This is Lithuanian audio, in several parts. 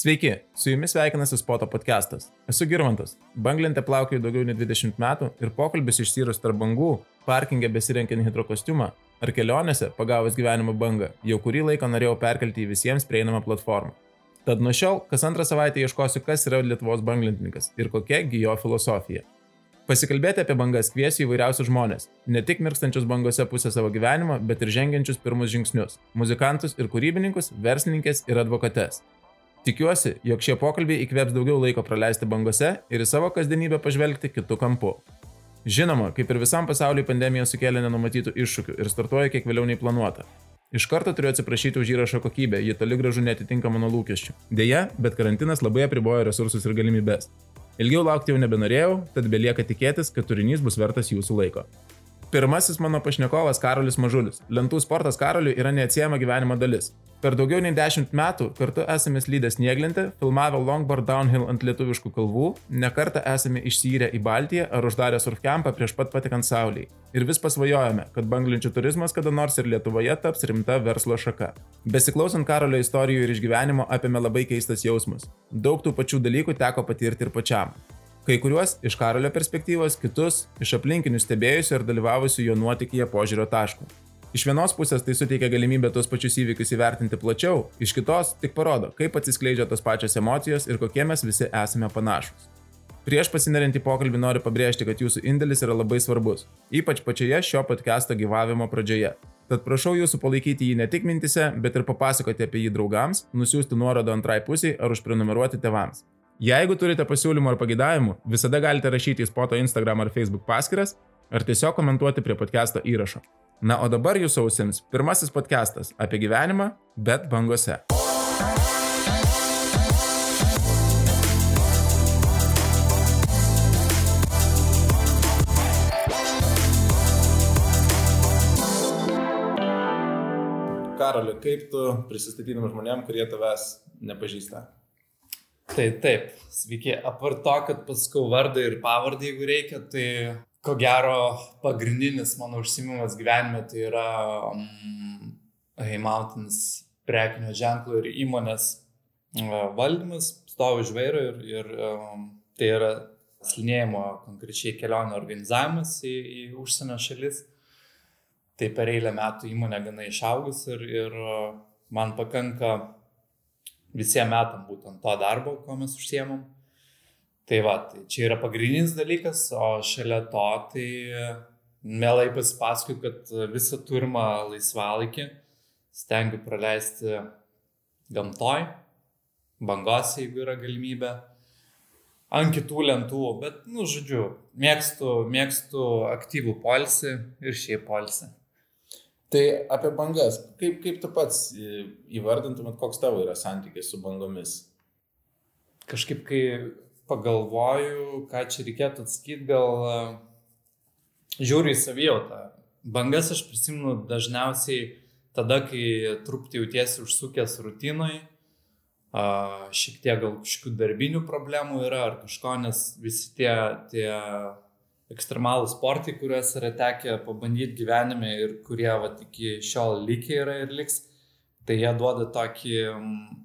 Sveiki, su jumis sveikinasi Spoto podcastas. Esu Girmantas. Banglente plaukioju daugiau nei 20 metų ir pokalbis išsirus tarp bangų, parkingė besirenkiant hidrokostiumą ar kelionėse pagavus gyvenimo bangą, jau kurį laiką norėjau perkelti į visiems prieinamą platformą. Tad nuo šiol kas antrą savaitę ieškosiu, kas yra Lietuvos banglentininkas ir kokia jo filosofija. Pasikalbėti apie bangas kviesiu įvairiausius žmonės, ne tik mirkstančius bangose pusę savo gyvenimo, bet ir žengiančius pirmus žingsnius - muzikantus ir kūrybininkus, verslininkės ir advokates. Tikiuosi, jog šie pokalbiai įkvėps daugiau laiko praleisti bangose ir į savo kasdienybę pažvelgti kitų kampų. Žinoma, kaip ir visam pasauliu pandemija sukėlė nenumatytų iššūkių ir startuoja kiek vėliau nei planuota. Iš karto turiu atsiprašyti už įrašo kokybę, ji toli gražu netitinka mano lūkesčių. Deja, bet karantinas labai apribojo resursus ir galimybės. Ilgiau laukti jau nebenorėjau, tad belieka tikėtis, kad turinys bus vertas jūsų laiko. Pirmasis mano pašnekovas Karolis Mažulis. Lentų sportas Karoliui yra neatsiejama gyvenimo dalis. Per daugiau nei dešimt metų kartu esame slydę snieglentę, filmavę longboard downhill ant lietuviškų kalvų, nekartą esame išsyrę į Baltiją ar uždarę surfkampą prieš pat patikant Sauliai. Ir vis pasvajojame, kad banglinčių turizmas kada nors ir Lietuvoje taps rimta verslo šaka. Besiklausant Karolio istorijų ir išgyvenimo apėmė labai keistas jausmas. Daug tų pačių dalykų teko patirti ir pačiam. Kai kuriuos iš Karolio perspektyvos, kitus iš aplinkinių stebėjusių ir dalyvavusių jo nuotikyje požiūrio taškų. Iš vienos pusės tai suteikia galimybę tuos pačius įvykius įvertinti plačiau, iš kitos tik parodo, kaip atsiskleidžia tos pačios emocijos ir kokie mes visi esame panašus. Prieš pasineriant į pokalbį noriu pabrėžti, kad jūsų indėlis yra labai svarbus, ypač pačioje šio podcast'o gyvavimo pradžioje. Tad prašau jūsų palaikyti jį ne tik mintise, bet ir papasakoti apie jį draugams, nusiųsti nuorodą antrai pusiai ar užprenumeruoti tevams. Jeigu turite pasiūlymų ar pagidavimų, visada galite rašyti į Spoto Instagram ar Facebook paskyras, ar tiesiog komentuoti prie podcast'o įrašo. Na, o dabar jūsų ausims pirmasis podcastas apie gyvenimą, bet bangose. Karoli, kaip tu prisistatytum žmonėm, kurie tavęs nepažįsta? Tai taip, sveiki. Apart to, kad paskau vardą ir pavardę, jeigu reikia, tai ko gero pagrindinis mano užsimimas gyvenime tai yra um, Hey Mountains prekinio ženklo ir įmonės uh, valdymas, stovi už vairo ir, ir um, tai yra slinėjimo konkrečiai kelionio organizavimas į, į užsienio šalis. Tai per eilę metų įmonė gana išaugus ir, ir uh, man pakanka visiems metam būtent to darbo, ko mes užsiemam. Tai va, tai čia yra pagrindinis dalykas, o šalia to tai mielai pasipasakoju, kad visą turimą laisvalaikį stengiu praleisti gamtoj, bangose, jeigu yra galimybė, ant kitų lentų, bet, nu, žodžiu, mėgstu, mėgstu aktyvų polsį ir šiaip polsį. Tai apie bangas, kaip, kaip tu pats įvardintumėt, koks tavo yra santykis su bangomis? Kažkaip, kai pagalvoju, ką čia reikėtų atsakyti, gal e, žiūriu į savijautą. Bangas aš prisimenu dažniausiai tada, kai truputį jautiesi užsukęs rutinoj, šiek tiek gal kažkokių darbinių problemų yra ar kažko, nes visi tie, tie ekstremalų sportai, kuriuos yra tekę pabandyti gyvenime ir kurie vat, iki šiol lygiai yra ir liks, tai jie duoda tokį, mm,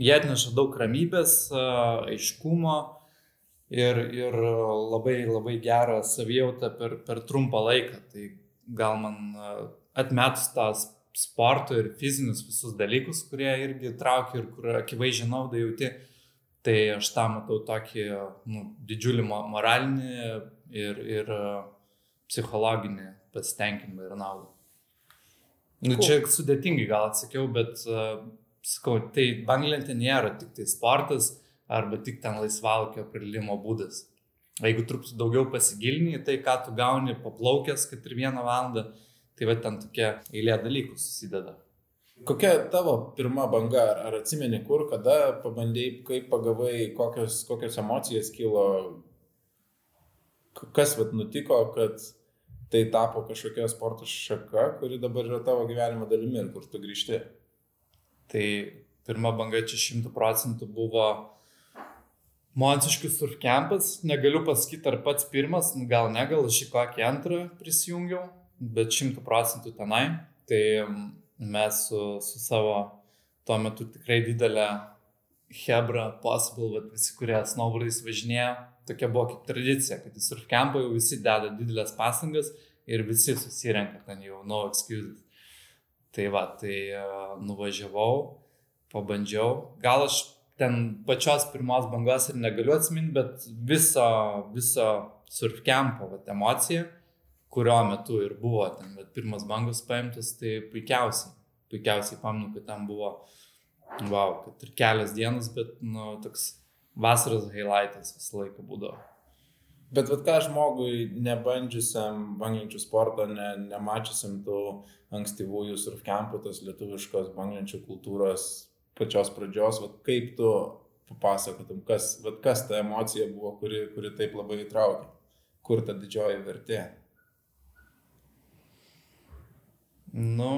jie atneša daug ramybės, aiškumo ir, ir labai, labai gerą savijautą per, per trumpą laiką. Tai gal man atmetus tas sporto ir fizinius visus dalykus, kurie irgi traukia ir kur akivaizdžiai naudą jauti, Tai aš tą matau tokį nu, didžiulį moralinį ir, ir psichologinį pasitenkinimą ir naudą. Nu, cool. Čia sudėtingai gal atsakiau, bet uh, sakau, tai banglentė nėra tik tai sportas arba tik ten laisvalokio praleidimo būdas. Jeigu truputį daugiau pasigilini į tai, ką tu gauni paplaukęs, kad ir vieną valandą, tai va ten tokia eilė dalykų susideda. Kokia tavo pirma banga, ar, atsimeni kur, kada pabandėjai, kaip pagavai, kokios, kokios emocijos kilo, kas vat nutiko, kad tai tapo kažkokia sporto šaka, kuri dabar yra tavo gyvenimo dalimi ir kur tu grįžti? Tai pirma banga čia šimtų procentų buvo Monsiškių surfkempas, negaliu pasakyti, ar pats pirmas, gal ne, gal aš į kokį antrą prisijungiau, bet šimtų procentų tenai. Tai mes su, su savo tuo metu tikrai didelė Hebra, Possible, bet visi, kurie snowboardais važinėja, tokia buvo kaip tradicija, kad į surfkampą jau visi deda didelės pastangas ir visi susirenka ten jau, no excuses. Tai va, tai uh, nuvažiavau, pabandžiau. Gal aš ten pačios pirmos bangos ir negaliu atsiminti, bet viso, viso surfkampo emocija, kurio metu ir buvo ten, bet pirmas bangos paimtas, tai puikiausiai, puikiausiai pamenu, kad ten buvo, wow, kad ir kelias dienas, bet, nu, toks vasaros highlightas visą laiką būdavo. Bet vad ką žmogui nebandžiusiam banglenčių sporto, ne, nemačiusiam tų ankstyvųjų surfkampų, tos lietuviškos banglenčių kultūros pačios pradžios, vat, kaip tu papasakotum, kas, vat, kas ta emocija buvo, kuri, kuri taip labai įtraukė, kur ta didžioji vertė? Nu,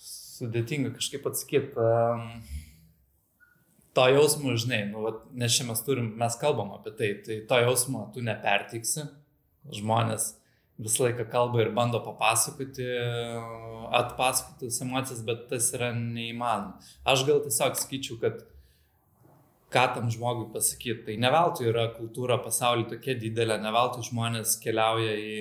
sudėtinga kažkaip atsakyti. Um to jausmo, žinai, nu, vat, nes čia mes turim, mes kalbam apie tai, tai to jausmo tu nepertiksi, žmonės visą laiką kalba ir bando papasakoti, atpasakoti tas emocijas, bet tas yra neįmanoma. Aš gal tiesiog sakyčiau, kad ką tam žmogui pasakyti, tai ne veltui yra kultūra pasaulyje tokia didelė, ne veltui žmonės keliauja į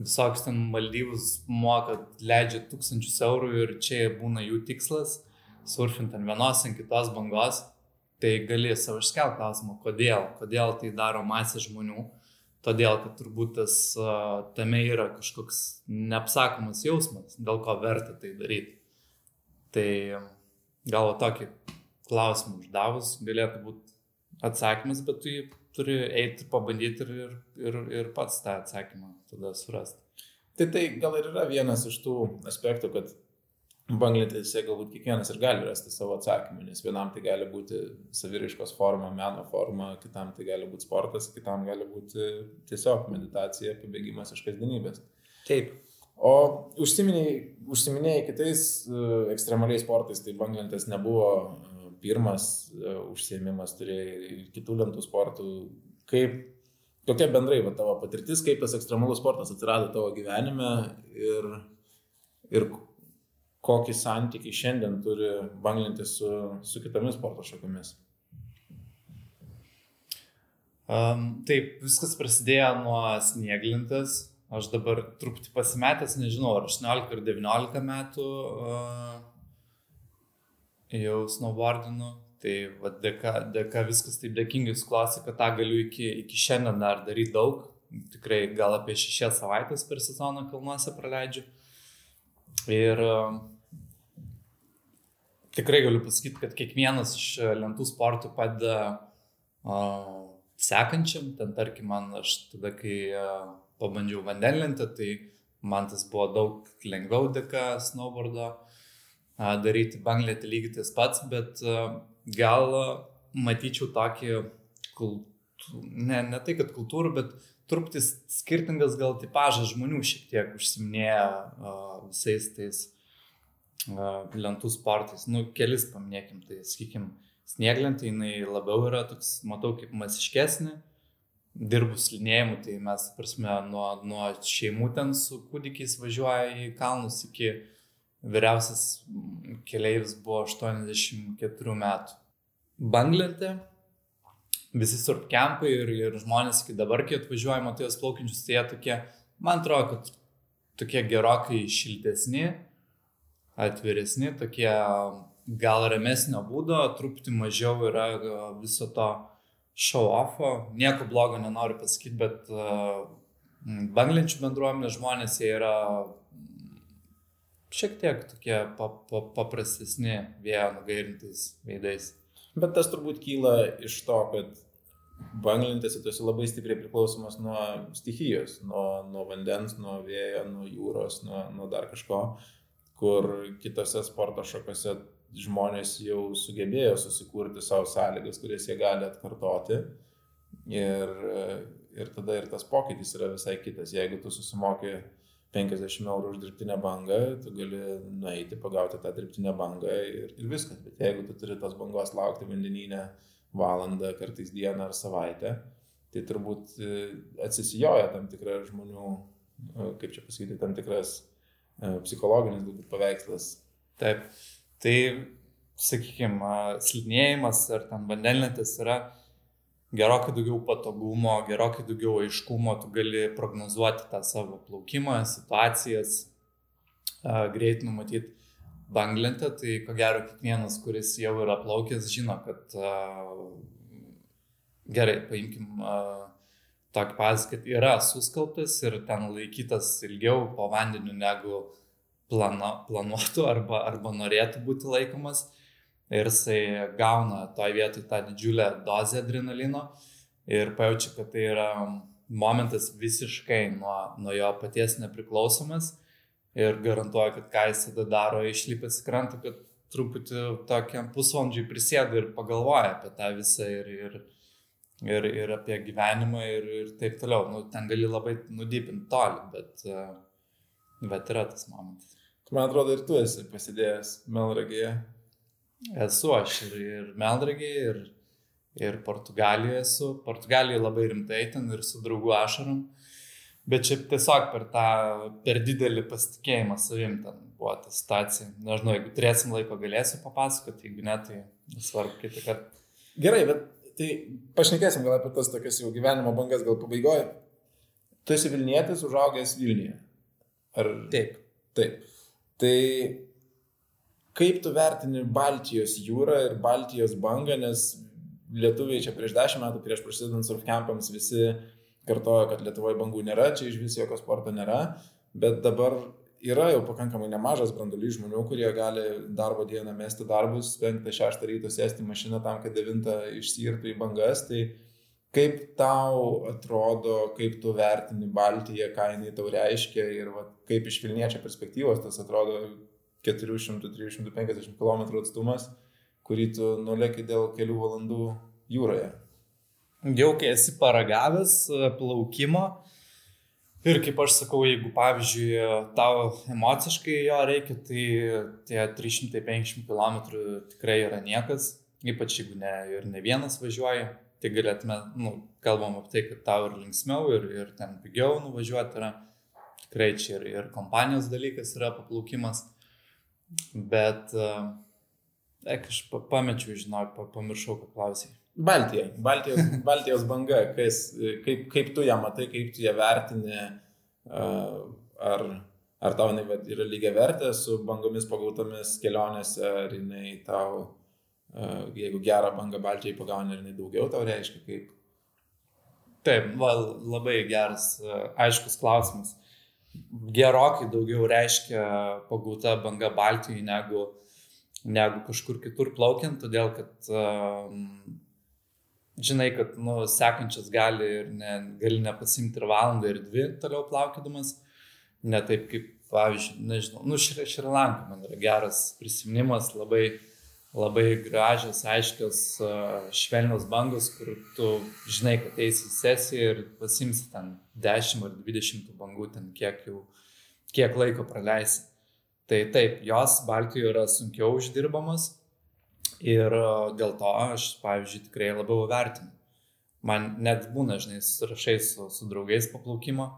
visokius ten Maldyvus, moka, leidžia tūkstančius eurų ir čia būna jų tikslas surfint ant vienos, ant kitos bangos, tai gali savo iškelti klausimą, kodėl, kodėl tai daro masė žmonių, todėl, kad turbūt tas, tame yra kažkoks neapsakomas jausmas, dėl ko verta tai daryti. Tai gal tokį klausimą uždavus galėtų būti atsakymas, bet tu jį turi eiti, pabandyti ir, ir, ir, ir pats tą atsakymą tada surasti. Tai tai gal ir yra vienas iš tų aspektų, kad banglentėse galbūt kiekvienas ir gali rasti savo atsakymą, nes vienam tai gali būti saviriškos forma, meno forma, kitam tai gali būti sportas, kitam gali būti tiesiog meditacija, pabėgimas iš kasdienybės. Taip. O užsiminėjai, užsiminėjai kitais uh, ekstremaliais sportais, tai banglentės nebuvo uh, pirmas uh, užsiemimas, turėjai kitų lentų sportų. Kaip, kokia bendrai va, tavo patirtis, kaip tas ekstremalus sportas atsirado tavo gyvenime ir, ir kokį santykį šiandien turi banglintis su, su kitomis sporto šakomis? Um, taip, viskas prasidėjo nuo snieglintės. Aš dabar truputį pasimetęs, nežinau, ar 18 ar 19 metų uh, jau snowboardinu. Tai va, dėka, dėka viskas taip dėkingai suklasi, kad tą galiu iki, iki šiandien dar daryti daug. Tikrai gal apie šešias savaitės per sezoną kalnuose praleidžiu. Ir uh, tikrai galiu pasakyti, kad kiekvienas iš lentų sportų padeda uh, sekančiam. Ten tarkim, man aš tada, kai uh, pabandžiau vandenlentę, tai man tas buvo daug lengviau dėka snowboardo daryti banglėtį lygiai tas pats, bet gal matyčiau tokį kultūrą, ne, ne tai, kad kultūrą, bet truputį skirtingas gal tipažas žmonių šiek tiek užsiminėja visais tais lentų sportais. Nu, kelis paminėkim, tai sakykim, snieglentė, jinai labiau yra toks, matau, kaip masiškesnė. Dirbu slidinėjimu, tai mes, prasme, nuo, nuo šeimų ten su kūdikiais važiuoja į kalnus iki vyriausias keleivis buvo 84 metų. Banglentė, visi surfkempai ir, ir žmonės iki dabar, kai atvažiuoja, matai jos plaukiančius, tai jie tokie, man atrodo, kad tokie gerokai šiltesni, atviresni, tokie gal ramesnio būdo, truputį mažiau yra viso to show-offo. Nieko blogo nenoriu pasakyti, bet uh, banglenčių bendruomenės žmonės jie yra šiek tiek tokie pa, pa, paprastesni, vėjo nugairintais veidais. Bet tas turbūt kyla iš to, kad banglentėse tu esi labai stipriai priklausomas nuo stichijos, nuo, nuo vandens, nuo vėjo, nuo jūros, nuo, nuo dar kažko kur kitose sporto šakose žmonės jau sugebėjo susikurti savo sąlygas, kurias jie gali atkartoti. Ir, ir tada ir tas pokytis yra visai kitas. Jeigu tu susimoki 50 eurų už dirbtinę bangą, tu gali nueiti, pagauti tą dirbtinę bangą ir, ir viskas. Bet jeigu tu turi tos bangos laukti vandeninę valandą, kartais dieną ar savaitę, tai turbūt e, atsisijoja tam tikra žmonių, e, kaip čia pasakyti, tam tikras E, psichologinis galbūt paveikslas. Taip. Tai sakykime, slidinėjimas ar ten vandenlentės yra gerokai daugiau patogumo, gerokai daugiau aiškumo, tu gali prognozuoti tą savo plaukimą, situacijas, greit numatyti banglentę, tai ko gero kiekvienas, kuris jau yra plaukęs, žino, kad gerai, paimkim tokį pavyzdį, kad yra suskaltas ir ten laikytas ilgiau po vandeniu negu plana, planuotų arba, arba norėtų būti laikomas ir jisai gauna toj vietoj tą didžiulę dozę adrenalino ir pajaučia, kad tai yra momentas visiškai nuo, nuo jo paties nepriklausomas ir garantuoju, kad ką jis tada daro išlipęs į krantą, kad truputį tokiam pusvalandžiui prisėda ir pagalvoja apie tą visą ir, ir, ir, ir apie gyvenimą ir, ir taip toliau. Nu, ten gali labai nudypinti toli, bet, bet yra tas momentas. Man atrodo, ir tu esi pasidėjęs Melragėje. Esu aš ir, ir Meldragiai, ir, ir Portugalijoje esu. Portugalijoje labai rimtai ten ir su draugu ašarom. Bet čia tiesiog per tą, per didelį pasitikėjimą savim ten buvo ta situacija. Nežinau, jeigu turėsim laiko, galėsiu papasakoti, jeigu ne, tai nesvarbu, kitą kartą. Gerai, bet tai pašnekėsim gal apie tas tokias jau gyvenimo bangas gal pabaigoje. Tu esi Vilnietis, užaugęs Vilniuje. Ar... Taip. Taip. Tai Kaip tu vertini Baltijos jūrą ir Baltijos bangą, nes lietuviai čia prieš dešimt metų, prieš prasidedant surfcampams, visi kartojo, kad Lietuvoje bangų nėra, čia iš vis jokio sporto nėra, bet dabar yra jau pakankamai nemažas brandolys žmonių, kurie gali darbo dieną mesti darbus, 5-6 ryto sėsti mašiną tam, kad 9 išsirtų į bangas. Tai kaip tau atrodo, kaip tu vertini Baltiją, ką jinai tau reiškia ir va, kaip iš Vilniečio perspektyvos tas atrodo 400-350 km atstumas, kurį tu nulėki dėl kelių valandų jūroje. Jau kai esi paragavęs e, plaukimo ir kaip aš sakau, jeigu pavyzdžiui tau emociškai jo reikia, tai tie 350 km tikrai yra niekas, ypač jeigu ne, ir ne vienas važiuoja, tai galėtume, nu, kalbam apie tai, kad tau ir linksmiau, ir, ir ten pigiau nuvažiuoti yra. Tikrai čia ir, ir kompanijos dalykas yra paplaukimas. Bet, ek, aš pamečiau, žinau, pamiršau, ką klausai. Baltija, Baltijos, Baltijos banga, kas, kaip, kaip tu ją matai, kaip tu ją vertini, ar, ar tau jinai yra lygiai vertė su bangomis pagautomis kelionėse, ar jinai tau, jeigu gerą bangą Baltijai pagauni, ar jinai daugiau tau reiškia, kaip. Taip, va, labai geras, aiškus klausimas gerokai daugiau reiškia pagauta banga Baltijai negu, negu kažkur kitur plaukiant, todėl kad um, žinai, kad nu, sekančias gali ir ne, gali nepasimti ir valandą, ir dvi toliau plaukėdamas. Ne taip kaip, pavyzdžiui, nežinau, nu, Šrilanka man yra geras prisiminimas, labai labai gražios, aiškios, švelnios bangos, kur tu žinai, kad eisi į sesiją ir pasimsi ten 10 ar 20 bangų, ten kiek jau, kiek laiko praleisi. Tai taip, jos Baltijoje yra sunkiau uždirbamos ir dėl to aš, pavyzdžiui, tikrai labiau vertinu. Man net būna, žinai, surašai su, su draugais paplaukimo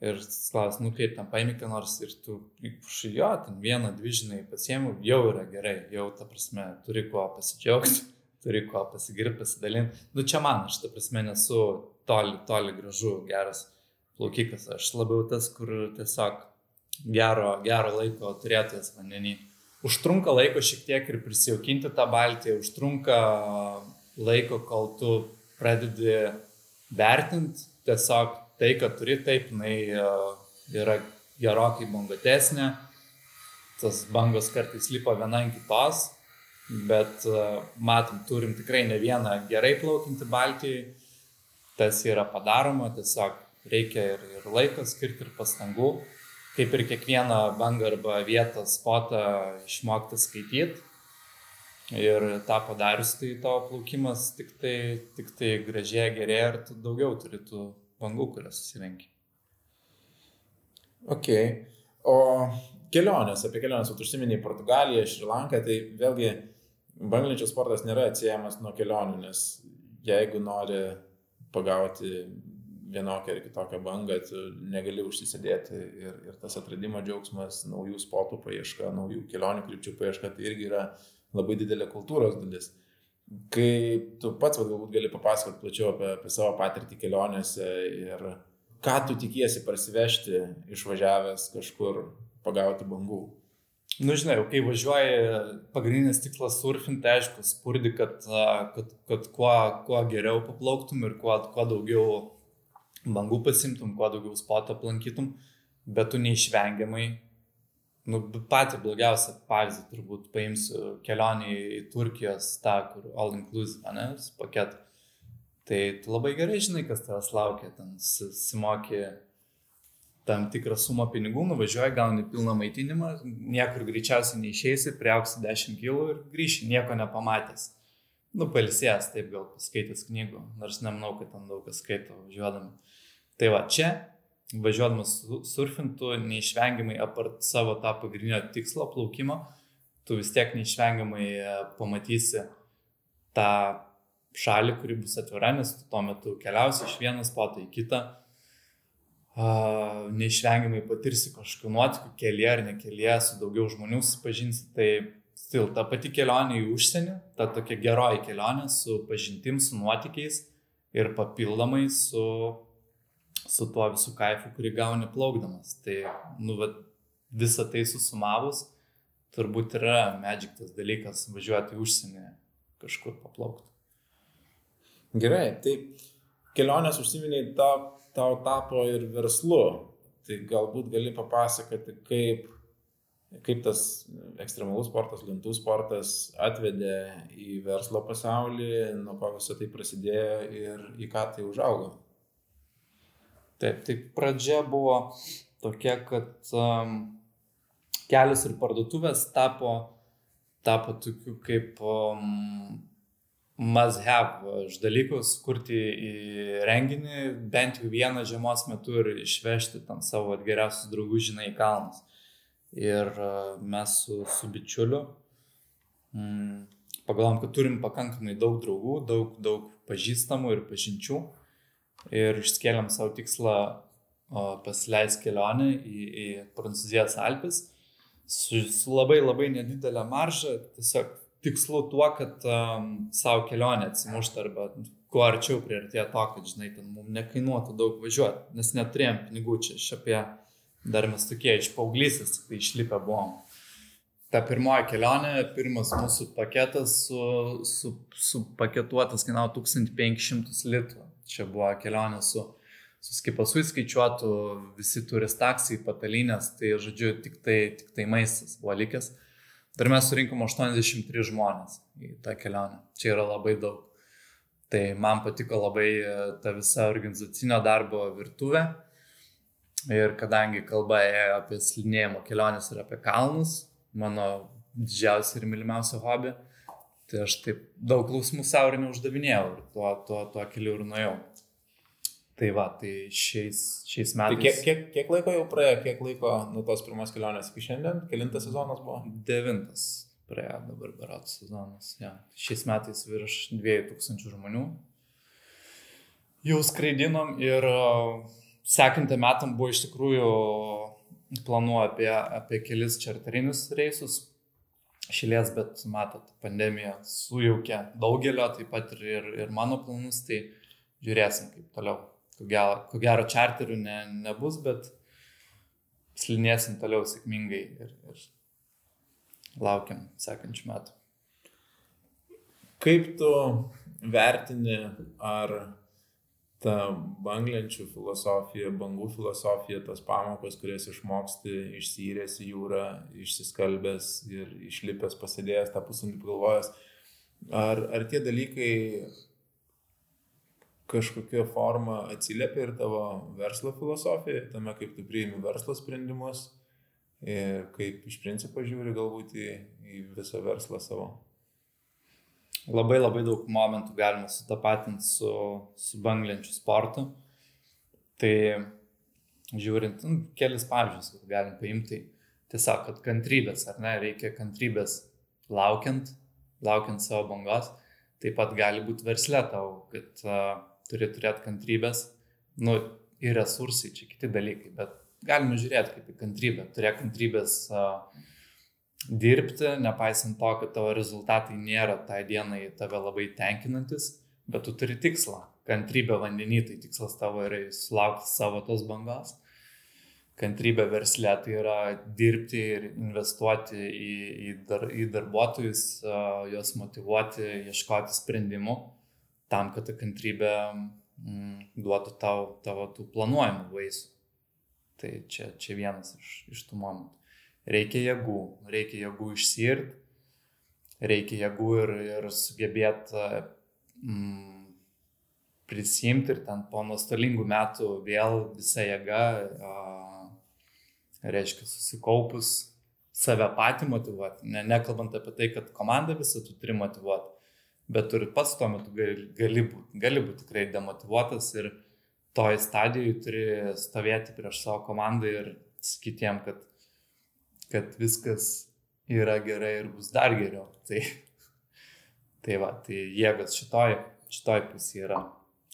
Ir klaus, nu kaip ten paimi ką nors ir tu, jo, ten vieną, dvi žinai pasiemu, jau yra gerai, jau ta prasme, turi kuo pasidžiaugti, turi kuo pasigirti, pasidalinti. Nu čia man, aš ta prasme nesu toli, toli gražu, geras plaukikas, aš labiau tas, kur tiesiog gero, gero laiko turėtojas vandenį. Užtrunka laiko šiek tiek ir prisijaukinti tą baltį, užtrunka laiko, kol tu pradedi vertinti tiesiog tai, kad turi taip, jinai e, yra gerokai bangatesnė, tas bangos kartais lipa viena ant kitos, bet e, matom, turim tikrai ne vieną gerai plaukinti Baltijai, tas yra padaroma, tiesiog reikia ir, ir laiko skirti, ir pastangų, kaip ir kiekvieną bangą arba vietą, spotą išmokti skaityti. Ir tą padarius, tai tavo plaukimas tik tai, tik tai gražiai gerėja ir tu daugiau turi tų bangų, kurias susirenki. Ok. O kelionės, apie kelionės, tu užsiminiai Portugaliją, Šrilanką, tai vėlgi banglenčių sportas nėra atsiejamas nuo kelionių, nes jeigu nori pagauti vienokią ar kitokią bangą, tu negali užsisėdėti ir, ir tas atradimo džiaugsmas, naujų spotų paieška, naujų kelionių krypčių paieška, tai irgi yra labai didelė kultūros dalis. Kai tu pats va, galbūt gali papasakoti plačiau apie, apie savo patirtį kelionėse ir ką tu tikiesi parsivežti išvažiavęs kažkur pagauti bangų. Nu, žinai, kai važiuoji, pagrindinis tikslas surfinti, tai aišku, spurdi, kad, kad, kad kuo, kuo geriau paplauktum ir kuo, kuo daugiau bangų pasimtum, kuo daugiau spoto aplankytum, bet tu neišvengiamai nu, patį blogiausią pavyzdį turbūt paimsiu kelionį į Turkijos tą, kur all inclusive, ne, paketą. Tai tu labai gerai žinai, kas tavęs laukia, ten simokė tam tikrą sumą pinigų, nuvažiuoji, gauni pilną maitinimą, niekur greičiausiai neišeisi, priauksi 10 kg ir grįši, nieko nepamatęs. Nu, palisės, taip gal paskaitęs knygų, nors nemanau, kad ten daug kas skaito važiuodami. Tai va, čia važiuodamas surfintų, neišvengiamai apart savo tą pagrindinio tikslo plaukimo, tu vis tiek neišvengiamai e, pamatysi tą šalį, kuri bus atvira, nes tu tuo metu keliausi iš vieno spoto į kitą, neišvengiamai patirsi kažkokių nuotykių kelyje ar nekelyje, su daugiau žmonių susipažinsi, tai stil, ta pati kelionė į užsienį, ta tokia geroji kelionė su pažintim, su nuotykiais ir papildomai su su tuo visų kaifu, kurį gauni plaukdamas. Tai, nu, va, visą tai susumavus, turbūt yra medžiktas dalykas važiuoti į užsienį kažkur paplaukti. Gerai, tai kelionės užsiminiai tau, tau tapo ir verslu. Tai galbūt gali papasakoti, kaip, kaip tas ekstremalus sportas, lentų sportas atvedė į verslo pasaulį, nuo ko visą tai prasidėjo ir į ką tai užaugo. Taip, tai pradžia buvo tokia, kad um, kelias ir parduotuvės tapo, tapo tokiu kaip um, must have dalykus, kurti į renginį bent jau vieną žiemos metu ir išvežti tam savo geriausius draugus, žinai, į kalnus. Ir uh, mes su, su bičiuliu mm, pagalvom, kad turim pakankamai daug draugų, daug, daug pažįstamų ir pažinčių ir išskėlėm savo tikslą pasileisti kelionę į, į Prancūzijos Alpes su, su labai labai nedidelė marža, tiesiog tikslu tuo, kad um, savo kelionę atsimuštų arba kuo arčiau prieartėję to, kad, žinai, ten mums nekainuotų daug važiuoti, nes neturėjom pinigų čia, iš apie, dar mes tokie iš paauglysės, tik tai išlipę buvom. Ta pirmoji kelionė, pirmas mūsų paketas su, su, su paketuotas kainavo 1500 litrų. Čia buvo kelionė su, su skipasui skaičiuotų, visi turist taksai, patalinės, tai žodžiu, tik tai, tik tai maistas buvo likęs. Ir mes surinkom 83 žmonės į tą kelionę. Čia yra labai daug. Tai man patiko labai e, ta visa organizacinio darbo virtuvė. Ir kadangi kalba ėjo apie slidinėjimo keliones ir apie kalnus, mano didžiausia ir mylimiausia hobė, Tai aš taip daug klausimų savo ir neuždavinėjau ir tuo, tuo, tuo keliu ir nuėjau. Tai va, tai šiais, šiais metais. Tai kiek, kiek, kiek laiko jau praėjo, kiek laiko nuo tos pirmos kelionės iki šiandien? Kelintas sezonas buvo? Devintas praėjo dabar beratų sezonas. Ja. Šiais metais virš 2000 žmonių jau skraidinom ir sekantį metam buvo iš tikrųjų planų apie, apie kelis čarterinius reisus, šilės, bet matot, pandemija sujaukė daugelio, taip pat ir, ir, ir mano planus, tai žiūrėsim kaip toliau. Ko gero, ko gero čarterių ne, nebus, bet slinėsim toliau sėkmingai ir, ir laukiam sekančių metų. Kaip tu vertini, ar ta banglenčių filosofija, bangų filosofija, tos pamokos, kurias išmoksti išsyręs į jūrą, išsiskalbęs ir išlipęs pasidėjęs tą pusantį pagalvojęs, ar, ar tie dalykai kažkokia forma atsiliepia ir tavo verslo filosofija, tame kaip tu priimi verslo sprendimus ir kaip iš principo žiūri galbūt į, į visą verslą savo labai labai daug momentų galima sutapatinti su, su banglenčių sportu. Tai žiūrint, nu, kelis pavyzdžius, galim paimti, tiesiog, kad kantrybės, ar ne, reikia kantrybės laukiant, laukiant savo bangos, taip pat gali būti verslė tau, kad uh, turi turėti kantrybės, nu, ir resursai, čia kiti dalykai, bet galime žiūrėti kaip į kantrybę, turėk kantrybės uh, dirbti, nepaisant to, kad tavo rezultatai nėra tai dienai tave labai tenkinantis, bet tu turi tikslą. Kantrybė vandenį, tai tikslas tavo yra sulaukti savo tos bangos. Kantrybė verslė tai yra dirbti ir investuoti į, į, dar, į darbuotojus, juos motivuoti, ieškoti sprendimų tam, kad ta kantrybė mm, duotų tau tavo tų planuojamų vaisių. Tai čia, čia vienas iš, iš tų momentų. Reikia jėgų, reikia jėgų išsirt, reikia jėgų ir, ir sugebėti mm, prisimti ir ten po nuostolingų metų vėl visą jėgą, reiškia, susikaupus save patį motivuoti, ne, nekalbant apie tai, kad komandą visą tu turi motivuoti, bet ir pats tuo metu gali, gali būti gali būt tikrai demotivuotas ir toj stadijoje turi stovėti prieš savo komandą ir sakyti jiem, kad, kad viskas yra gerai ir bus dar geriau. Tai, tai va, tai jėgas šitoj, šitoj pusėje yra.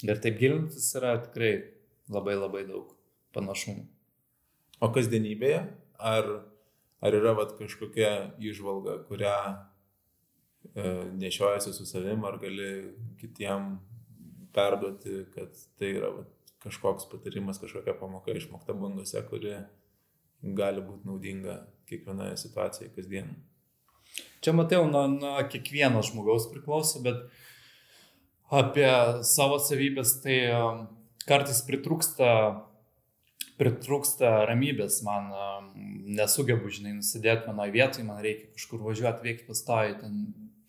Ir taip gilintis yra tikrai labai labai daug panašumų. O kasdienybėje, ar, ar yra vat, kažkokia išvalga, kurią E, nešiojasi su savim, ar gali kitiem perduoti, kad tai yra va, kažkoks patarimas, kažkokia pamoka išmokta bangose, kuri gali būti naudinga kiekvienoje situacijoje kasdien. Čia matau, nuo, nuo kiekvieno žmogaus priklauso, bet apie savo savybės tai um, kartais pritrūksta, pritrūksta ramybės, man um, nesugebu, žinai, nusidėti vienoje vietoje, man reikia kažkur važiuoti, veikti pastoji, ten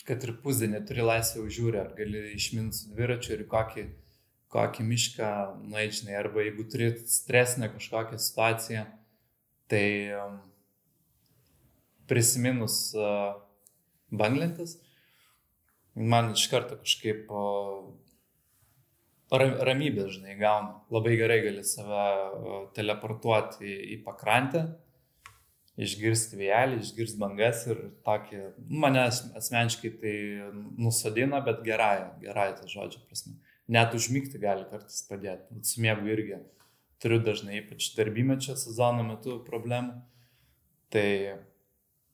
kad ir pusdienį turi laisvę užžiūrę, ar gali išminti su dviračiu ir kokį, kokį mišką nueidžinai, arba jeigu turi stresinę kažkokią situaciją, tai prisiminus uh, banglentis, man iš karto kažkaip ramybės, žinai, gauna. Labai gerai gali save teleportuoti į, į pakrantę išgirsti vėjelį, išgirsti bangas ir tokį, mane asmeniškai tai nusadina, bet gerai, gerai tas žodžio prasme. Net užmygti gali kartais padėti, su miegu irgi turiu dažnai, ypač darbymečio sezono metu problemų. Tai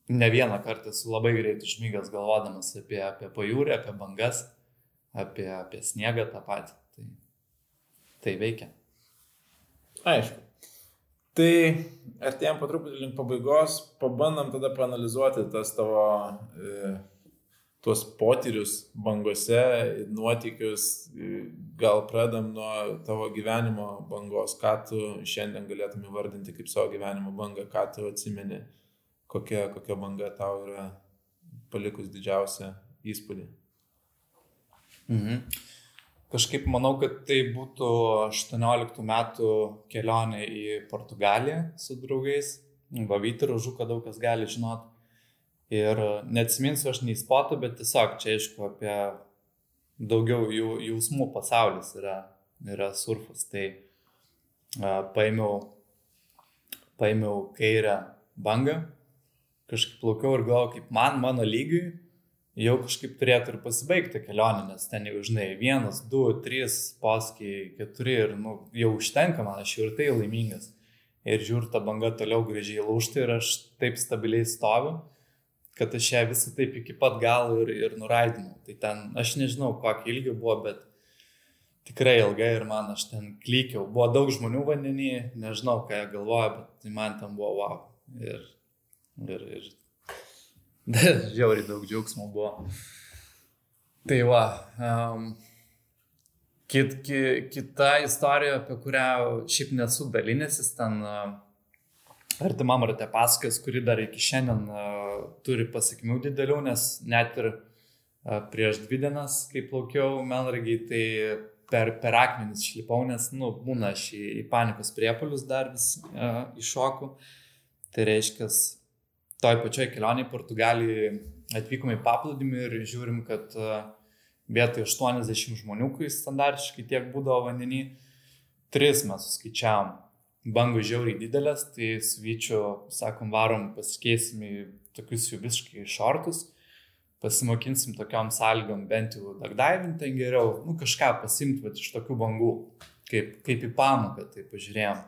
ne vieną kartą esu labai greit užmygęs galvodamas apie, apie pajūrį, apie bangas, apie, apie sniegą tą patį. Tai, tai veikia. Aišku. Tai artėjom po truputį link pabaigos, pabandom tada panalizuoti tas tavo, e, tuos potyrius bangose, nuotykius, e, gal pradam nuo tavo gyvenimo bangos, ką tu šiandien galėtum įvardinti kaip savo gyvenimo bangą, ką tu atsimeni, kokia, kokia banga tau yra palikus didžiausią įspūdį. Mhm. Kažkaip manau, kad tai būtų 18 metų kelionė į Portugaliją su draugais. Vavyti ražuką daug kas gali žinot. Ir neatsiminsiu aš nei spotų, bet tiesiog čia aišku apie daugiau jų, jausmų pasaulis yra, yra surfas. Tai a, paėmiau, paėmiau kairę bangą, kažkaip plaukiau ir galvoju, kaip man, mano lygiui, jau kažkaip turėtų ir pasibaigti kelionė, nes ten jau, žinai, vienas, du, trys, paskui keturi ir, nu, jau užtenka man, aš jau ir tai laimingas. Ir žiūriu, ta banga toliau gražiai lūšti ir aš taip stabiliai stoviu, kad aš ją visą taip iki pat galo ir, ir nuraidinau. Tai ten, aš nežinau, kokį ilgį buvo, bet tikrai ilgai ir man aš ten klykiau. Buvo daug žmonių vandenį, nežinau, ką jie galvoja, bet tai man ten buvo wow. Ir, ir, ir Žiauriai daug džiaugsmo buvo. Tai va, um, kit, ki, kita istorija, apie kurią šiaip nesu dalinęsis, ten uh, artimam rate pasakės, kuri dar iki šiandien uh, turi pasiekmių didelių, nes net ir uh, prieš dvi dienas, kai plaukiau Melragiai, tai per, per akmenis šlipau, nes, nu, būna aš į, į panikos priepolius dar vis uh, iššoku. Tai reiškia, toj pačioj kelionėje Portugalijai atvykome į paplūdimį ir žiūrim, kad e, vietoj 80 žmonių, kai standartiškai tiek būdavo vandenį, 3 mes suskaičiavom. Bangų žiauriai didelės, tai su vyčiu, sakom, varom pasikeisim į tokius jau visiškai šortus, pasimokinsim tokiam sąlygom bent jau dagdaivinti ten geriau, nu kažką pasimti iš tokių bangų, kaip, kaip į pamoką, tai pažiūrėjom.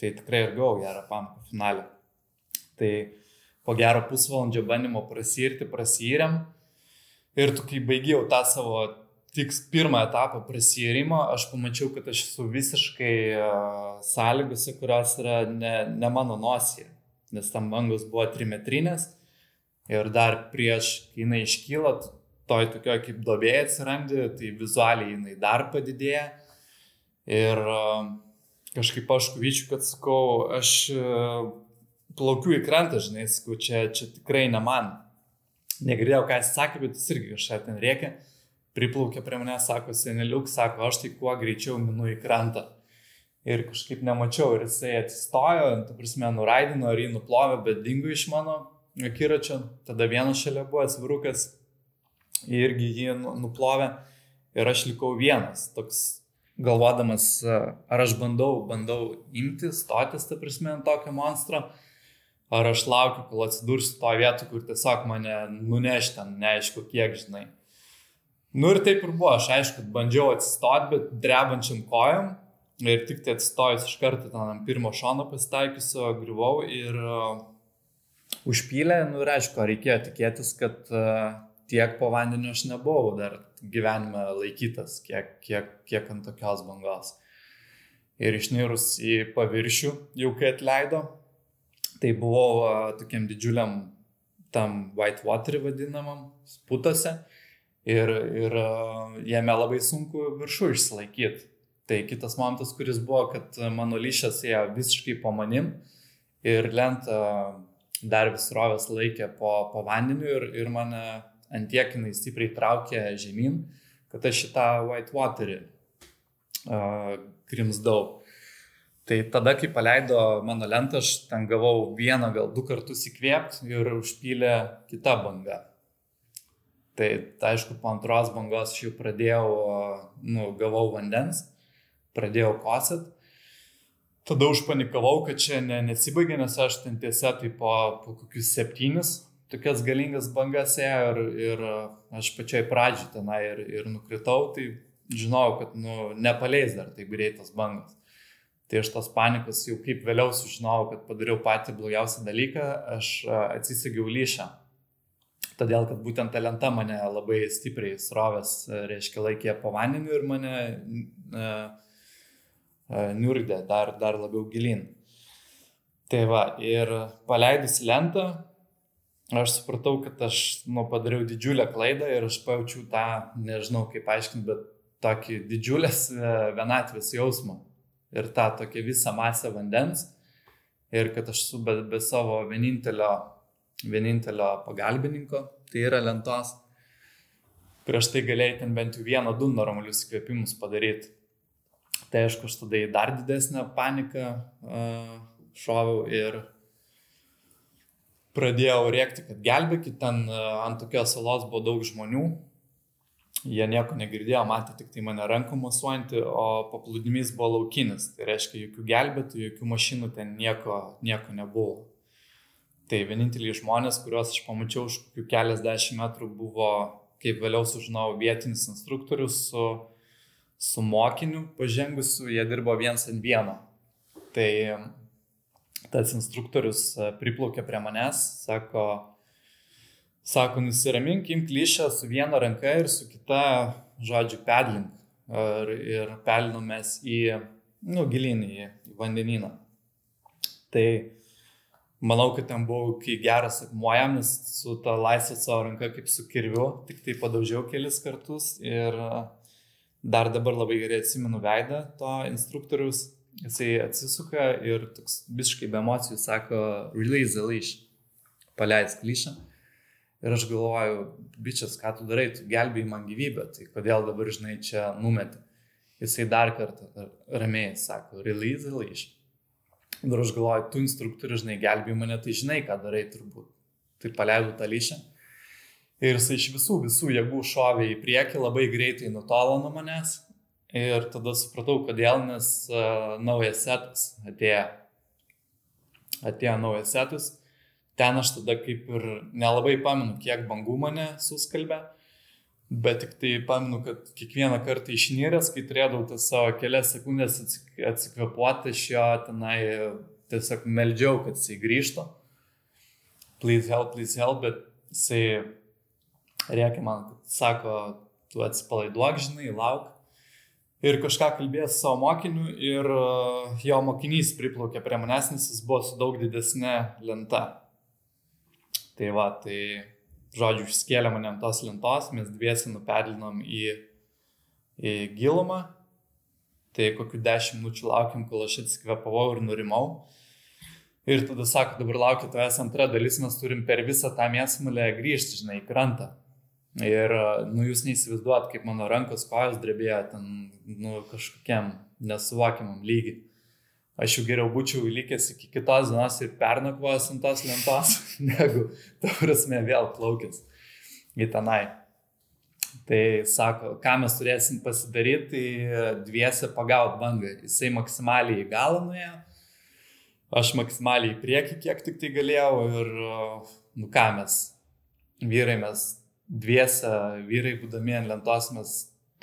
Tai tikrai ir gau gerą pamoką finalę. Tai po gero pusvalandžio bandymo prasirti, prasirėm. Ir tu, kai baigiau tą savo tik pirmą etapą prasirimo, aš pamačiau, kad aš esu visiškai uh, sąlygose, kurios yra ne, ne mano nosija, nes tam bangos buvo trimetrinės ir dar prieš, kai jinai iškyla, toj tokio kaip dobėje atsirandi, tai vizualiai jinai dar padidėja. Ir uh, kažkaip aš kuvyčiu, kad sakau, aš uh, plaukiu į krantą, žinai, sakau, čia, čia tikrai ne man. Negirdėjau, ką jis sakė, bet jis irgi kažką ten reikia. Priplaukė prie mane, sako, seneliuk, sako, aš tai kuo greičiau minu į krantą. Ir kažkaip nemačiau, ir jisai atsistojo, tu prasme, nuraidino, ar jį nuplovė, bet dingo iš mano akiračio. Tada vienas šalia buvo svirukas, irgi jį nu, nuplovė. Ir aš likau vienas, toks galvodamas, ar aš bandau, bandau imti, stotis, ta prasme, ant tokio monstro ar aš laukiu, kol atsidursiu to vietu, kur tiesiog mane nuneš ten, neaišku kiek, žinai. Nu ir taip ir buvo, aš aišku, bandžiau atsistoti, bet drebančiam kojam ir tik tai atsistojus iš karto ten ant pirmo šono pasitaikiusio, griuvau ir uh, užpylė, nu ir aišku, reikėjo tikėtis, kad uh, tiek po vandeniu aš nebuvau dar gyvenime laikytas, kiek, kiek, kiek ant tokios bangos. Ir išnirus į paviršių, jau kai atleido, Tai buvau uh, tokiam didžiuliam tam whitewater vadinamam putose ir, ir uh, jame labai sunku viršų išsilaikyti. Tai kitas momentas, kuris buvo, kad mano lyšas ėjo visiškai po manim ir lenta dar vis rovės laikė po, po vandeniu ir, ir mane antiekinai stipriai traukė žemyn, kad aš šitą whitewaterį uh, grimsdau. Tai tada, kai paleido mano lentą, aš ten gavau vieną, gal du kartus įkvėpti ir užpylė kita banga. Tai, tai aišku, po antros bangos aš jau pradėjau, nu, gavau vandens, pradėjau kosit. Tada užpanikavau, kad čia ne, nesibaigė, nes aš ten tiesa tai po, po kokius septynis tokias galingas bangas ėjo ir, ir aš pačioj pradžioj tenai ir, ir nukritau, tai žinojau, kad nu, nepaleis dar taip greitas bangas. Tai aš tos panikos jau kaip vėliau sužinojau, kad padariau patį blogiausią dalyką, aš atsisagiau lyšą. Todėl, kad būtent ta lenta mane labai stipriai srovės, reiškia, laikė po vandeniu ir mane uh, uh, niurdė dar, dar labiau gilin. Tai va, ir paleidus lentą, aš supratau, kad aš nu, padariau didžiulę klaidą ir aš pajaučiau tą, nežinau kaip aiškinti, bet tokį didžiulės vienatvės jausmą ir tą tokią visą masę vandens ir kad aš su be, be savo vienintelio, vienintelio pagalbininko, tai yra lentos. Prieš tai galėjai ten bent jau vieną, du normalius įkvėpimus padaryti. Tai aišku, aš tada į dar didesnę paniką uh, šoviau ir pradėjau rėkti, kad gelbėkit, ten uh, ant tokios salos buvo daug žmonių, Jie nieko negirdėjo, matė tik tai mane rankom mosuojantį, o paplūdimys buvo laukinis. Tai reiškia, jokių gelbėtų, jokių mašinų ten nieko, nieko nebuvo. Tai vieninteliai žmonės, kuriuos aš pamačiau už kokių keliasdešimt metrų, buvo, kaip vėliau sužinojau, vietinis instruktorius su, su mokiniu pažengusiu, jie dirbo viens ant vieno. Tai tas instruktorius priplaukė prie manęs, sako, Sako, nusiramink, imk lyšę su viena ranka ir su kita, žodžiu, pedlink. Ir, ir pelinomės į, nu, gilinį į vandenyną. Tai manau, kad ten buvau kai geras akmuojam, nes su ta laisvė savo ranka kaip su kirviu, tik tai padaužiau kelis kartus ir dar dabar labai gerai atsimenu veidą to instruktoriaus. Jisai atsisuka ir toks visiškai be emocijų sako, release the leash, paleisk lyšą. Ir aš galvoju, bičias, ką tu darai, tu gelbėjai man gyvybę, tai kodėl dabar, žinai, čia numeti. Jisai dar kartą ramiai sako, release the leash. Ir aš galvoju, tu instruktorius, žinai, gelbėjai mane, tai žinai, ką darai turbūt. Tai paleidau tą lyšę. Ir jisai iš visų, visų jėgų šovė į priekį, labai greitai nutolo nuo manęs. Ir tada supratau, kodėl, nes uh, naujas setas atėjo. Atėjo naujas setas ten aš tada kaip ir nelabai pamenu, kiek bangų mane suskalbė, bet tik tai pamenu, kad kiekvieną kartą išnyręs, kai turėdavau tas savo kelias sekundės atsikvepuoti iš jo, tenai tiesiog meldžiau, kad jisai grįžtų. please help, please help, bet jisai reikia man, sako, tu atsipalaiduok, žinai, lauk. Ir kažką kalbėjo su savo mokiniu ir uh, jo mokinys priplaukė prie manęs, nes jis buvo su daug didesnė lenta. Tai va, tai žodžiu, išskėlė mane ant tos lentos, mes dviesi nupedlinom į, į gilumą, tai kokiu dešimt minučių laukiam, kol aš atsikvėpavau ir nurimau. Ir tada sako, dabar laukia tavęs antra dalis, mes turim per visą tą mėsmalę grįžti, žinai, į krantą. Ir, nu, jūs neįsivaizduot, kaip mano rankos kojos drebėjo ten, nu, kažkokiam nesuvokiamam lygiai. Aš jau geriau būčiau likęs iki kitos dienos ir pernakvojęs ant tos lentos, negu, ta prasme, vėl plaukęs į tenai. Tai sako, ką mes turėsim pasidaryti, tai dviese pagaut bangą. Jisai maksimaliai į galą nuėjo, aš maksimaliai į priekį, kiek tik tai galėjau ir, nu ką mes, vyrai mes dviese vyrai būdami ant lentos mes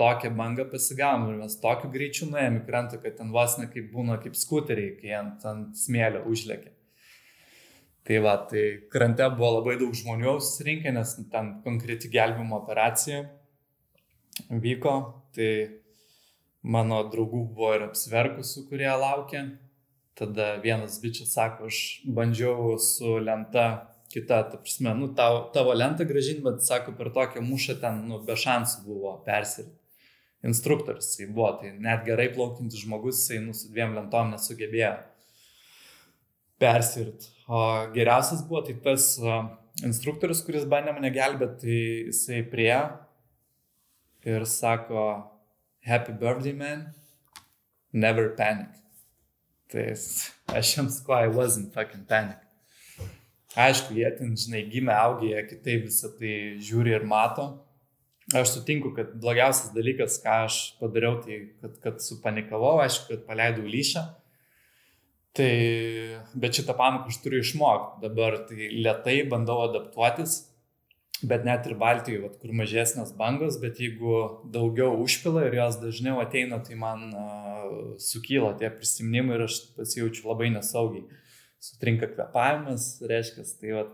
tokią bangą pasigavom ir mes tokiu greičiu nuėjom į krantą, kad ten vos ne kaip būna kaip skuteriai, kai ant, ant smėlio užlėkė. Tai va, tai krante buvo labai daug žmonių susirinkę, nes ten konkreti gelbimo operacija vyko, tai mano draugų buvo ir apsverkusių, kurie laukė. Tada vienas bičias sako, aš bandžiau su lenta kita, ta prasme, nu, tavo, tavo lentą gražinti, bet sako, per tokią mušą ten, nu, be šansų buvo persirti. Instruktorius jisai buvo, tai net gerai plaukintis žmogus, jisai, nu, su dviem lentom nesugebėjo persirti. O geriausias buvo tai tas instruktorius, kuris bandė mane gelbėti, tai jisai prie ir sako, Happy birthday, man, never panic. Tai aš jiems ko, I wasn't fucking panic. Aišku, jie ten, žinai, gimė, augė, kitaip visą tai žiūri ir mato. Aš sutinku, kad blogiausias dalykas, ką aš padariau, tai kad, kad supanikavau, aišku, kad paleidau lyšą. Tai, bet šitą pamoką aš turiu išmokti. Dabar tai lietai bandau adaptuotis, bet net ir Baltijoje, vat, kur mažesnės bangos, bet jeigu daugiau užpila ir jos dažniau ateina, tai man uh, sukyla tie prisiminimai ir aš pasijaučiu labai nesaugiai sutrinka kvepavimas, reiškia, tai va,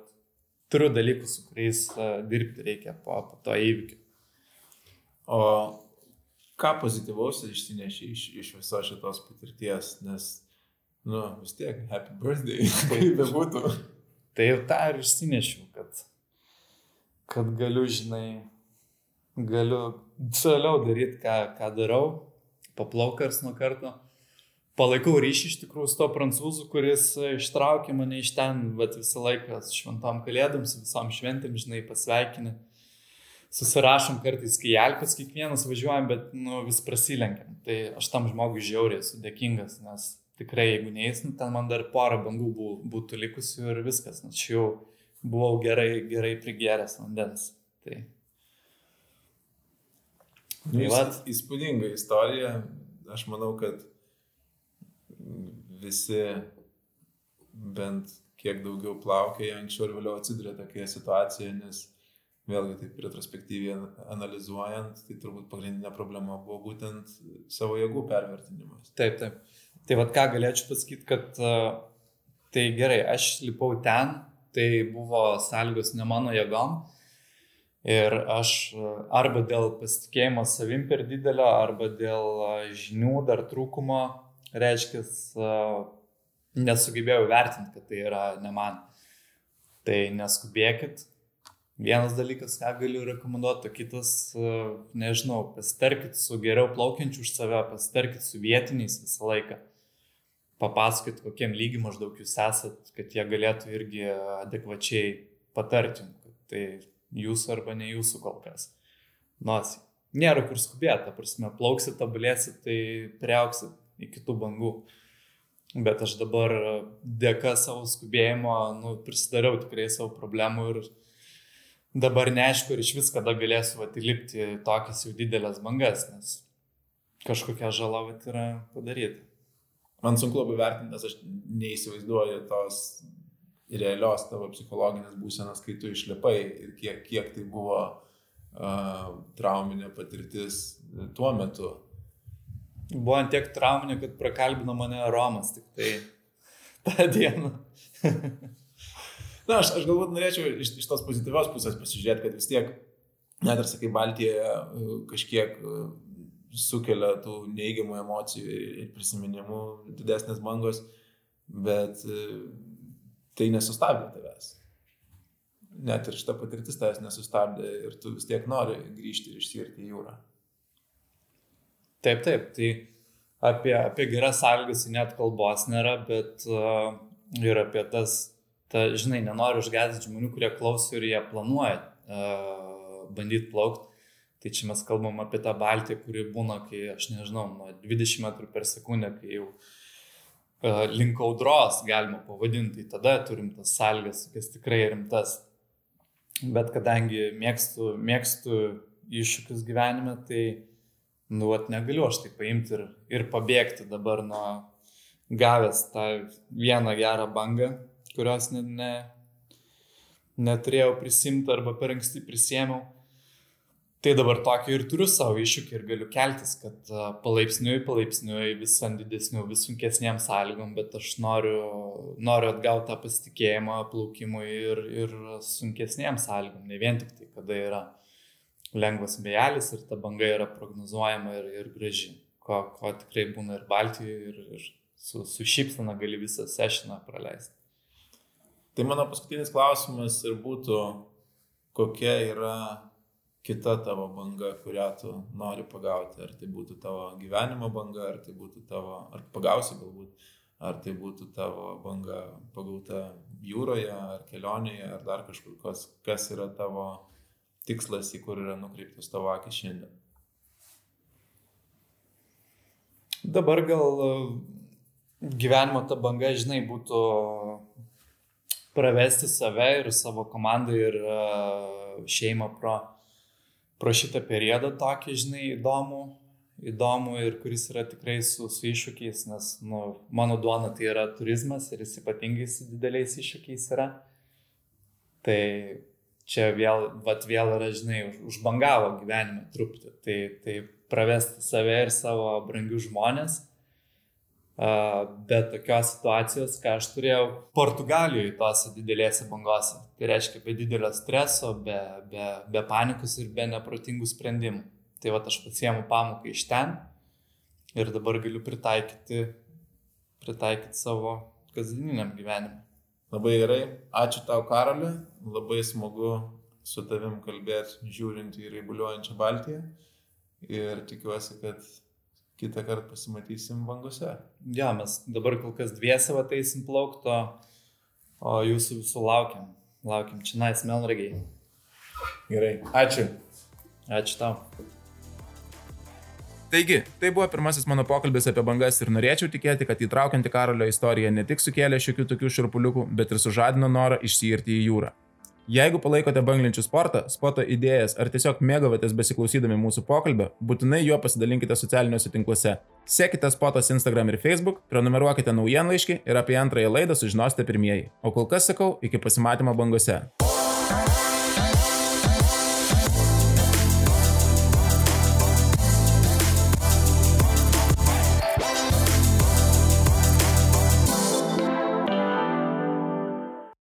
turiu dalykų, su kuriais uh, dirbti reikia po, po to įvykio. O ką pozityvaus išsineši iš, iš visos šitos patirties, nes, nu, vis tiek, happy birthday, kaip bebūtų. Tai ir tą ir išsinešiau, kad, kad galiu, žinai, galiu toliau daryti, ką, ką darau, paplaukars nuo karto palaikau ryšį iš tikrųjų su to prancūzu, kuris ištraukė mane iš ten, bet visą laiką šventam kalėdams, visom šventėm, žinai, pasveikinę. Susirašom kartais, kai Alpės kiekvienas važiuojam, bet nu, vis prasilenkiam. Tai aš tam žmogui žiauriai esu dėkingas, nes tikrai, jeigu neįs, nu, ten man dar porą bangų būtų likusių ir viskas, nes aš jau buvau gerai, gerai prigeręs vandens. Tai. Nu, tai įspūdinga istorija. Aš manau, kad visi bent kiek daugiau plaukioja, anksčiau ir vėliau atsiduria tokioje situacijoje, nes vėlgi taip retrospektyviai analizuojant, tai turbūt pagrindinė problema buvo būtent savo jėgų pervertinimas. Taip, taip. Tai vad ką galėčiau pasakyti, kad uh, tai gerai, aš lipau ten, tai buvo sąlygos ne mano jėgom. Ir aš arba dėl pasitikėjimo savim per didelio, arba dėl žinių dar trūkumo reiškia, nesugebėjau vertinti, kad tai yra ne man. Tai neskubėkit. Vienas dalykas, ką galiu rekomenduoti, o kitas, nežinau, pasitarkit su geriau plaukiančiu už save, pasitarkit su vietiniais visą laiką. Papasakot, kokiem lygiai maždaug jūs esat, kad jie galėtų irgi adekvačiai patarti, kad tai jūsų arba ne jūsų kol kas. Nors nėra kur skubėti, prasme, plauksit, tobulėsit, tai prieauksit iki tų bangų. Bet aš dabar dėka savo skubėjimo nu, prisidariau tikrai savo problemų ir dabar neaišku, ar iš vis kada galėsiu atilipti tokias jau didelės bangas, nes kažkokia žala vat, yra padaryta. Man sunku labai vertinti, nes aš neįsivaizduoju tos realios tavo psichologinės būsenos, kai tu išlipai ir kiek, kiek tai buvo uh, trauminė patirtis tuo metu buvo ant tiek trauminė, kad prakalbino mane Romas tik tai tą dieną. Na, aš, aš galbūt norėčiau iš, iš tos pozityvios pusės pasižiūrėti, kad vis tiek, net ir sakai, Baltijoje kažkiek e, sukelia tų neigiamų emocijų ir prisiminimų didesnės bangos, bet e, tai nesustabdė tavęs. Net ir šita patirtis tavęs nesustabdė ir tu vis tiek nori grįžti ir išsirti į jūrą. Taip, taip, tai apie, apie geras sąlygas net kalbos nėra, bet uh, ir apie tas, ta, žinai, nenoriu išgazinti žmonių, kurie klauso ir jie planuoja uh, bandyti plaukti. Tai čia mes kalbam apie tą baltį, kuri būna, kai, aš nežinau, nuo 20 metrų per sekundę, kai jau uh, link audros galima pavadinti, tai tada turim tas sąlygas, kas tikrai rimtas. Bet kadangi mėgstu, mėgstu iššūkius gyvenime, tai, nu, at negaliu aš tai paimti ir, ir pabėgti dabar nuo gavęs tą vieną gerą bangą, kurios ne, ne, neturėjau prisimti arba per anksti prisėmiau. Tai dabar tokį ir turiu savo iššūkį ir galiu keltis, kad palaipsniui, palaipsniui vis ant didesnių, vis sunkesniem sąlygom, bet aš noriu, noriu atgauti tą pasitikėjimą plaukimui ir, ir sunkesniem sąlygom, ne vien tik tai, kada yra lengvas vėjelis ir ta banga yra prognozuojama ir, ir graži, ko, ko tikrai būna ir Baltijoje, ir, ir su, su šypsena gali visą sešiną praleisti. Tai mano paskutinis klausimas ir būtų, kokia yra kita tavo banga, kurią tu nori pagauti. Ar tai būtų tavo gyvenimo banga, ar tai būtų tavo, ar pagausi galbūt, ar tai būtų tavo banga pagauta jūroje, ar kelionėje, ar dar kažkur, kas, kas yra tavo tikslas, į kur yra nukreiptas tavo akis šiandien. Dabar gal e, gyvenimo ta banga, žinai, būtų pravesti save ir savo komandą ir e, šeimą pro pro šitą periodą tokį, žinai, įdomų, įdomų ir kuris yra tikrai su, su iššūkiais, nes nu, mano duona tai yra turizmas ir jis ypatingai su dideliais iššūkiais yra. Tai čia vėl, vat vėl yra, žinai, už, užbangavo gyvenimą truputį. Tai, tai pravesti save ir savo brangius žmonės bet tokios situacijos, ką aš turėjau Portugalijoje, tose didelėse bangose. Tai reiškia be didelio streso, be, be, be panikos ir be neprotingų sprendimų. Tai va aš pasiemu pamoką iš ten ir dabar galiu pritaikyti, pritaikyti savo kasdieniniam gyvenimui. Labai gerai, ačiū tau Karaliu, labai smagu su tavim kalbėti žiūrint į raibuliuojančią Baltiją ir tikiuosi, kad kitą kartą pasimatysim bangose. Ja, mes dabar kol kas dviese ateisim plaukto, o jūsų visų laukiam. Laukiam čia nais melragiai. Gerai, ačiū. Ačiū tau. Taigi, tai buvo pirmasis mano pokalbis apie bangas ir norėčiau tikėti, kad įtraukianti karalio istorija ne tik sukėlė šiokių tokių širpuliukų, bet ir sužadino norą išsiirti į jūrą. Jeigu palaikote banglenčių sportą, spoto idėjas ar tiesiog mėgavotės besiklausydami mūsų pokalbio, būtinai juo pasidalinkite socialiniuose tinkluose. Sekite spotos Instagram ir Facebook, prenumeruokite naujienlaiškį ir apie antrąją laidą sužinosite pirmieji. O kol kas sakau, iki pasimatymo bangose.